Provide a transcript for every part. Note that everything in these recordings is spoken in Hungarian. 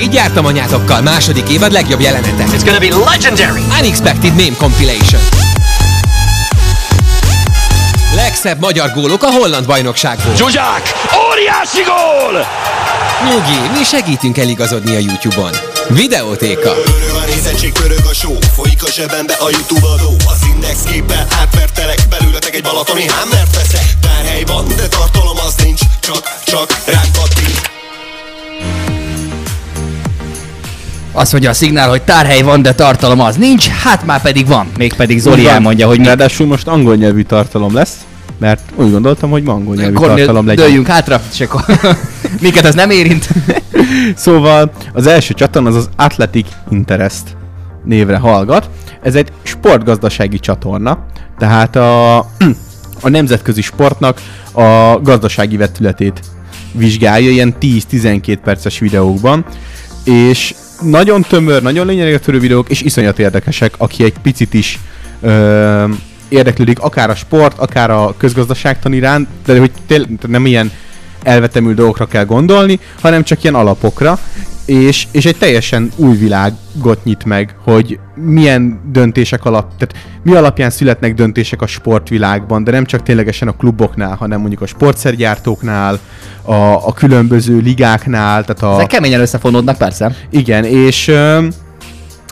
Így jártam anyátokkal, második évad legjobb jelenete. It's gonna be legendary! Unexpected Meme Compilation. Legszebb magyar gólok a holland bajnokságból. Zsuzsák! Óriási gól! Nyugi, mi segítünk eligazodni a YouTube-on. Videótéka. Pörög a nézettség, pörög a show Folyik a zsebembe a Youtube adó Az index képpel átvertelek Belőletek egy balatoni hámmert veszek Tárhely van, de tartalom az nincs Csak, csak kattint Azt mondja a szignál, hogy tárhely van, de tartalom az nincs, hát már pedig van. Mégpedig Zoli van. elmondja, hogy mi Ráadásul most angol nyelvű tartalom lesz, mert úgy gondoltam, hogy ma angol nyelvű tartalom Kornél, legyen. dőljünk hátra, és akkor minket ez nem érint. Szóval az első csatorna az az Athletic Interest névre hallgat. Ez egy sportgazdasági csatorna, tehát a, a nemzetközi sportnak a gazdasági vetületét vizsgálja ilyen 10-12 perces videókban, és nagyon tömör, nagyon lényegre törő videók, és iszonyat érdekesek, aki egy picit is ö, érdeklődik akár a sport, akár a közgazdaságtan iránt, de hogy tél, nem ilyen elvetemű dolgokra kell gondolni, hanem csak ilyen alapokra, és, és egy teljesen új világot nyit meg, hogy milyen döntések alap, tehát mi alapján születnek döntések a sportvilágban, de nem csak ténylegesen a kluboknál, hanem mondjuk a sportszergyártóknál, a, a különböző ligáknál, tehát a... Ezek keményen összefonódnak persze. Igen, és ö,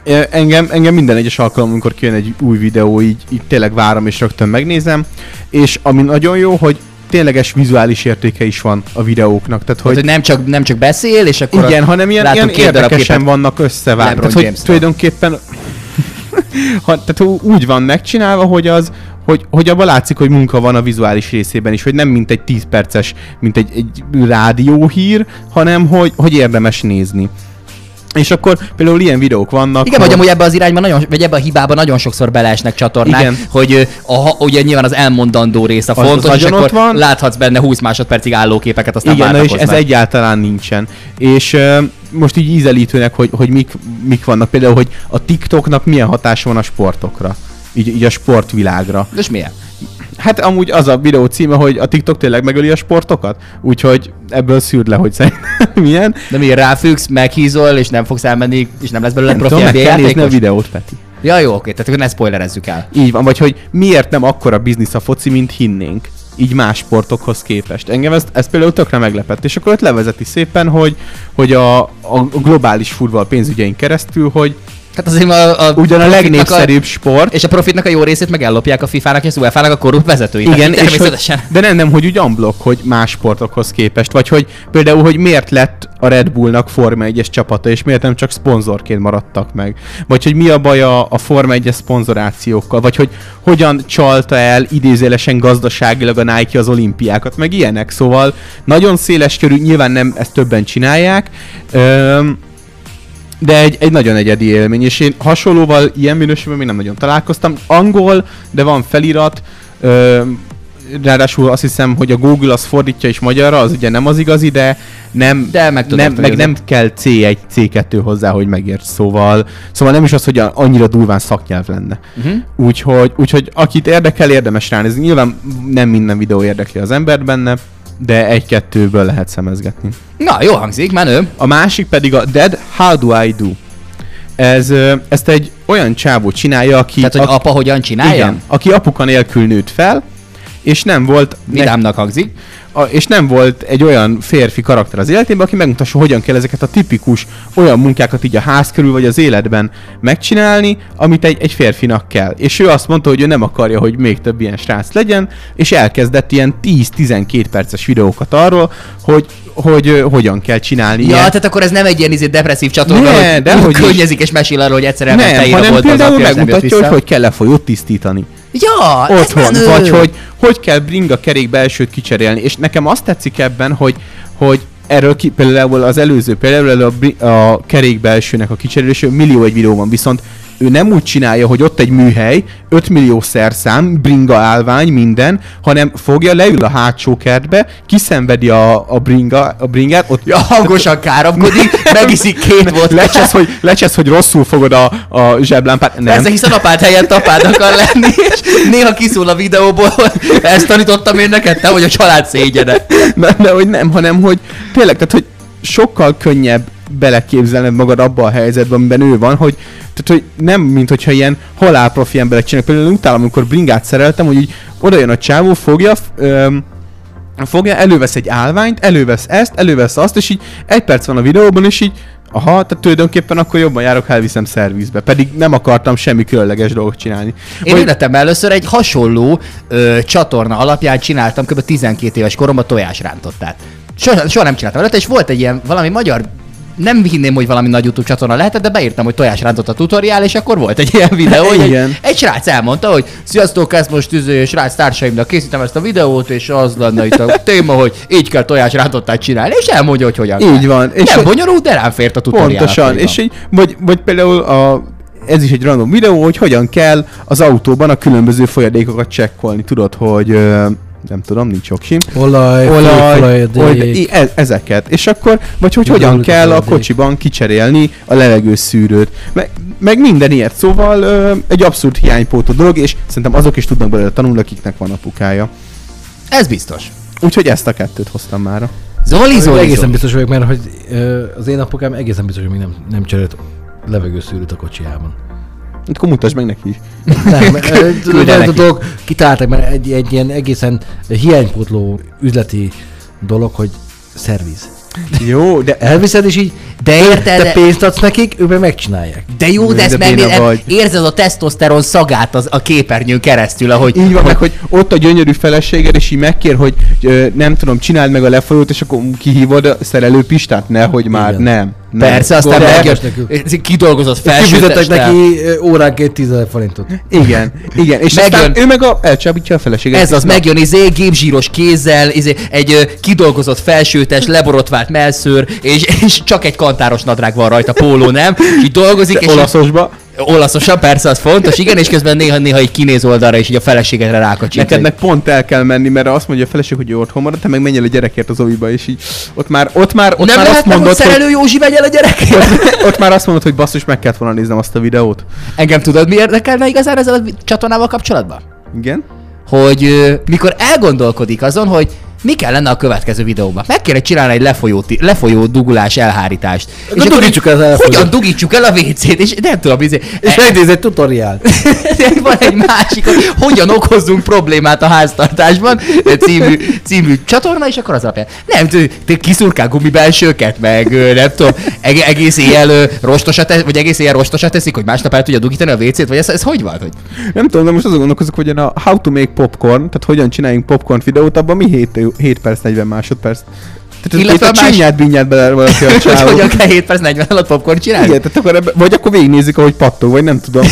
ö, engem, engem minden egyes alkalom, amikor kijön egy új videó, így, így tényleg várom és rögtön megnézem, és ami nagyon jó, hogy tényleges vizuális értéke is van a videóknak, tehát Hogy, hogy hogy nem, csak, nem csak beszél, és akkor igen, hanem ilyen, ilyen érdekesen vannak összevágva. Tehát, hogy James-től. tulajdonképpen ha, tehát úgy van megcsinálva, hogy az, hogy, hogy abban látszik, hogy munka van a vizuális részében is, hogy nem mint egy 10 perces, mint egy, egy rádióhír, hanem hogy, hogy érdemes nézni. És akkor például ilyen videók vannak. Igen, hogy- amúgy ebbe az irányban, nagyon, vagy ebbe a hibába nagyon sokszor beleesnek csatornák, Igen. hogy a, ugye nyilván az elmondandó rész a Az- az fontos, és akkor ott van. láthatsz benne 20 másodpercig álló képeket, aztán Igen, na és ez egyáltalán nincsen. És most így ízelítőnek, hogy, hogy mik, mik vannak. Például, hogy a TikToknak milyen hatása van a sportokra. Így, így a sportvilágra. És milyen? Hát amúgy az a videó címe, hogy a TikTok tényleg megöli a sportokat, úgyhogy ebből szűrd le, hogy szerintem milyen. De mi ráfüggsz, meghízol, és nem fogsz elmenni, és nem lesz belőle Nem profi tudom, meg kell nézni a videót, Peti. Ja, jó, oké, tehát akkor ne spoilerezzük el. Így van, vagy hogy miért nem akkora biznisz a foci, mint hinnénk. Így más sportokhoz képest. Engem ez, ez például tökre meglepett. És akkor ott levezeti szépen, hogy, hogy a, a globális futball pénzügyein keresztül, hogy Hát azért a, a ugyan a legnépszerűbb sport, A, és a profitnak a jó részét meg ellopják a FIFA-nak és az UEFA-nak a korrupt vezetői. Igen, Tehát és hogy, természetesen. de nem, nem, hogy úgy unblock, hogy más sportokhoz képest, vagy hogy például, hogy miért lett a Red Bullnak Forma 1-es csapata, és miért nem csak szponzorként maradtak meg, vagy hogy mi a baj a, a Forma 1-es szponzorációkkal, vagy hogy hogyan csalta el idézélesen gazdaságilag a Nike az olimpiákat, meg ilyenek, szóval nagyon széles körű, nyilván nem ezt többen csinálják, öm, de egy, egy nagyon egyedi élmény, és én hasonlóval ilyen minőségben még nem nagyon találkoztam. Angol, de van felirat, ö, ráadásul azt hiszem, hogy a Google az fordítja is magyarra, az ugye nem az igazi, de nem, De meg nem, meg nem kell C1, C2 hozzá, hogy megérts, szóval, szóval nem is az, hogy annyira durván szaknyelv lenne. Uh-huh. Úgyhogy, úgyhogy akit érdekel, érdemes ránézni. Nyilván nem minden videó érdekli az embert benne, de egy-kettőből lehet szemezgetni. Na, jó hangzik, menő. A másik pedig a Dead How Do I Do. Ez, ezt egy olyan csávó csinálja, aki, Tehát, hogy aki, apa hogyan csinálja? igen, aki apuka nélkül nőtt fel, és nem volt Vidámnak hangzik. a, és nem volt egy olyan férfi karakter az életében, aki megmutassa, hogyan kell ezeket a tipikus olyan munkákat így a ház körül vagy az életben megcsinálni, amit egy, egy férfinak kell. És ő azt mondta, hogy ő nem akarja, hogy még több ilyen srác legyen, és elkezdett ilyen 10-12 perces videókat arról, hogy, hogy ö, hogyan kell csinálni Ja, ilyen. tehát akkor ez nem egy ilyen izé depresszív csatorna, Ne, hogy dehogy is. könnyezik és mesél arról, hogy egyszer elment nem, hanem például megmutatja, hogy hogy kell lefolyót tisztítani. Ja, otthon, menő. vagy hogy hogy kell bringa kerék belsőt kicserélni. És nekem azt tetszik ebben, hogy, hogy erről ki, például az előző, például a, a kerék belsőnek a kicserélése millió egy videó van, viszont ő nem úgy csinálja, hogy ott egy műhely, 5 millió szerszám, bringa állvány, minden, hanem fogja, leül a hátsó kertbe, kiszenvedi a, a, bringa, a bringát, ott Ja, hangosan káromkodik, megiszik két volt. lecsesz, hogy, lecsesz, hogy rosszul fogod a, a zseblámpát. Nem. Persze, hiszen apád helyett apád akar lenni, és néha kiszól a videóból, hogy ezt tanítottam én neked, te vagy a család szégyene. de, de hogy nem, hanem hogy tényleg, tehát hogy sokkal könnyebb beleképzelned magad abba a helyzetbe, amiben ő van, hogy, tehát, hogy nem, mint hogyha ilyen halál profi emberek csinálnak. Például utálom, amikor bringát szereltem, hogy így oda jön a csávó, fogja, öm, fogja, elővesz egy állványt, elővesz ezt, elővesz azt, és így egy perc van a videóban, és így Aha, tehát tulajdonképpen akkor jobban járok, ha elviszem szervizbe. Pedig nem akartam semmi különleges dolgot csinálni. Én Vagy- életemben először egy hasonló ö, csatorna alapján csináltam kb. 12 éves koromban tojásrántottát. Soha, soha nem csináltam előtte, és volt egy ilyen valami magyar nem hinném, hogy valami nagy YouTube csatorna lehetett, de beírtam, hogy tojásrántott a tutoriál, és akkor volt egy ilyen videó, hogy egy, Igen. egy srác elmondta, hogy sziasztok, ezt most izé, srác társaimnak készítem ezt a videót, és az lenne itt a téma, hogy így kell tojásrántottát csinálni, és elmondja, hogy hogyan Így kell. van. És nem bonyolult, de rám fért a tutoriál. Pontosan, és így, vagy, vagy például a, ez is egy random videó, hogy hogyan kell az autóban a különböző folyadékokat csekkolni. Tudod, hogy nem tudom, nincs oksim. Olaj, Olaj, olaj i- e- ezeket. És akkor, vagy hogy hogyan kell a kocsiban kicserélni a levegőszűrőt. Meg, meg minden ilyet. Szóval ö, egy abszurd hiánypótó dolog, és szerintem azok is tudnak belőle tanulni, akiknek van apukája. Ez biztos. Úgyhogy ezt a kettőt hoztam már. Zoli, Zoli, Zoli, egészen Zoli. biztos vagyok, mert hogy ö, az én apukám egészen biztos, hogy még nem, nem cserélt levegőszűrőt a kocsijában. Akkor mutasd meg neki. Nem, a dolog kitaláltak, mert egy, egy ilyen egészen hiánypótló üzleti dolog, hogy szerviz. Jó, de Elviszed, és így De te érted, de, pénzt adsz nekik, ők meg megcsinálják. de jó, de ezt meg, vagy. érzed a tesztoszteron szagát az, a képernyőn keresztül, ahogy... Így van, meg, hogy ott a gyönyörű feleséged, és így megkér, hogy ö, nem tudom, csináld meg a lefolyót, és akkor kihívod a szerelő Pistát, nehogy már, Igen. nem. Nem. Persze, aztán De- nekünk. kidolgozott Kifizetek felsőtestel. neki óránként 10 000 forintot. Igen, igen. És Megjön. aztán ő meg a, elcsábítja a feleséget. Ez az, megjön izé, gépzsíros kézzel, izé, egy ö, kidolgozott felsőtes, leborotvált melszőr, és, és csak egy kantáros nadrág van rajta, póló, nem? És így dolgozik, és így- Olaszosba. Olaszosan, persze, az fontos, igen, és közben néha-néha egy kinéz oldalra, és így a feleségedre rákacsinít. Neked meg pont el kell menni, mert azt mondja a feleség, hogy ő otthon marad, te meg menjél a gyerekért az oviba, és így ott már, ott már, ott nem már azt mondod, hogy, szerelő Józsi megy el a gyerekért? ott már azt mondod, hogy basszus, meg kellett volna néznem azt a videót. Engem tudod, mi érdekelne igazán ezzel a csatornával kapcsolatban? Igen? hogy mikor elgondolkodik azon, hogy mi kellene a következő videóban. Meg kéne csinálni egy lefolyó, lefolyó dugulás elhárítást. Akkor dugítsuk el az elfolyót. Hogyan dugítsuk el a WC-t, és nem tudom, izé, És megnéz egy tutoriál. van egy másik, hogy hogyan okozzunk problémát a háztartásban, című, című csatorna, és akkor az alapján. Nem, te, kiszurkál gumibelsőket, meg nem tudom, eg- egész éjjel rostosat, te- vagy egész éjjel rostosat teszik, hogy másnap el tudja dugítani a WC-t, vagy ez, ez hogy van? Hogy Nem tudom, de most azon gondolkozok, hogy a How to make popcorn, tehát hogyan csináljunk popcorn videót, abban mi 7, 7 perc, 40 másodperc. Tehát Illetve a más- csinyát binyát bele valaki a hogy csávó. hogyan kell 7 perc 40 alatt popcorn csinálni? Igen, tehát akkor ebbe, vagy akkor végignézzük, ahogy pattog, vagy nem tudom.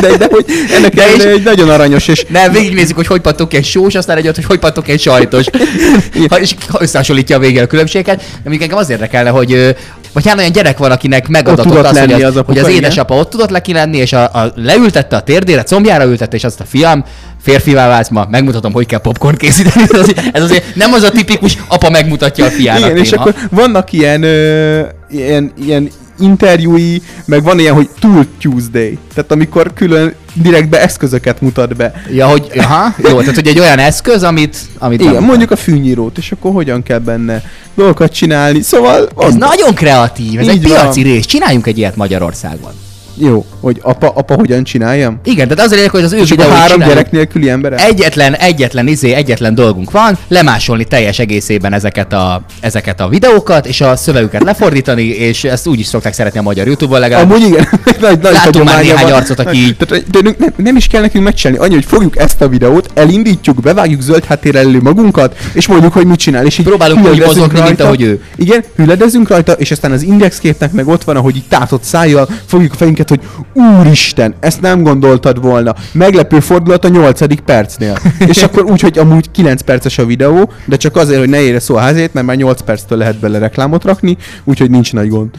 De, de hogy ennek De és- egy nagyon aranyos, és Nem, végignézzük, hogy hogy pattok egy sós, aztán egy ott, hogy hogy pattok egy sajtos. ha, és ha összehasonlítja a végén a különbségeket. Amíg engem az érdekelne, hogy vagy hát olyan gyerek van, akinek megadatott az, hogy lenni az, az apuka, hogy az igen. édesapa ott tudott neki lenni, és a, a, leültette a térdére, combjára ültette, és azt a fiam, férfivá válsz ma, megmutatom, hogy kell popcorn készíteni. Ez azért, ez azért nem az a tipikus apa megmutatja a fiának. igen, és téma. akkor vannak ilyen, ö, ilyen, ilyen interjúi, meg van ilyen, hogy Tool Tuesday, tehát amikor külön direktbe eszközöket mutat be. Ja, hogy, aha, jó, tehát hogy egy olyan eszköz, amit, amit Igen, mondjuk a fűnyírót, és akkor hogyan kell benne dolgokat csinálni. Szóval Ez van, nagyon kreatív, ez Így egy piaci van. rész. Csináljunk egy ilyet Magyarországon. jó, hogy apa, apa hogyan csináljam? Igen, tehát az a lényeg, hogy az ő És videóit három csináljuk. gyerek nélküli emberek? Egyetlen, egyetlen izé, egyetlen dolgunk van, lemásolni teljes egészében ezeket a, ezeket a videókat, és a szövegüket lefordítani, és ezt úgy is szokták szeretni a magyar YouTube-on legalább. Amúgy igen, nagy, nagy Látom már néhány van. arcot, aki így- Tehát, de nem, nem, is kell nekünk megcsinálni, annyi, hogy fogjuk ezt a videót, elindítjuk, bevágjuk zöld háttérrel elő magunkat, és mondjuk, hogy mit csinál. És így Próbálunk úgy mozogni, mint ahogy ő. Igen, hüledezünk rajta, és aztán az indexképnek meg ott van, ahogy így tátott szájjal fogjuk a fejünket, hogy úristen, ezt nem gondoltad volna. Meglepő fordulat a nyolcadik percnél. és akkor úgy, hogy amúgy 9 perces a videó, de csak azért, hogy ne érje szó a házét, mert már 8 perctől lehet bele reklámot rakni, úgyhogy nincs nagy gond.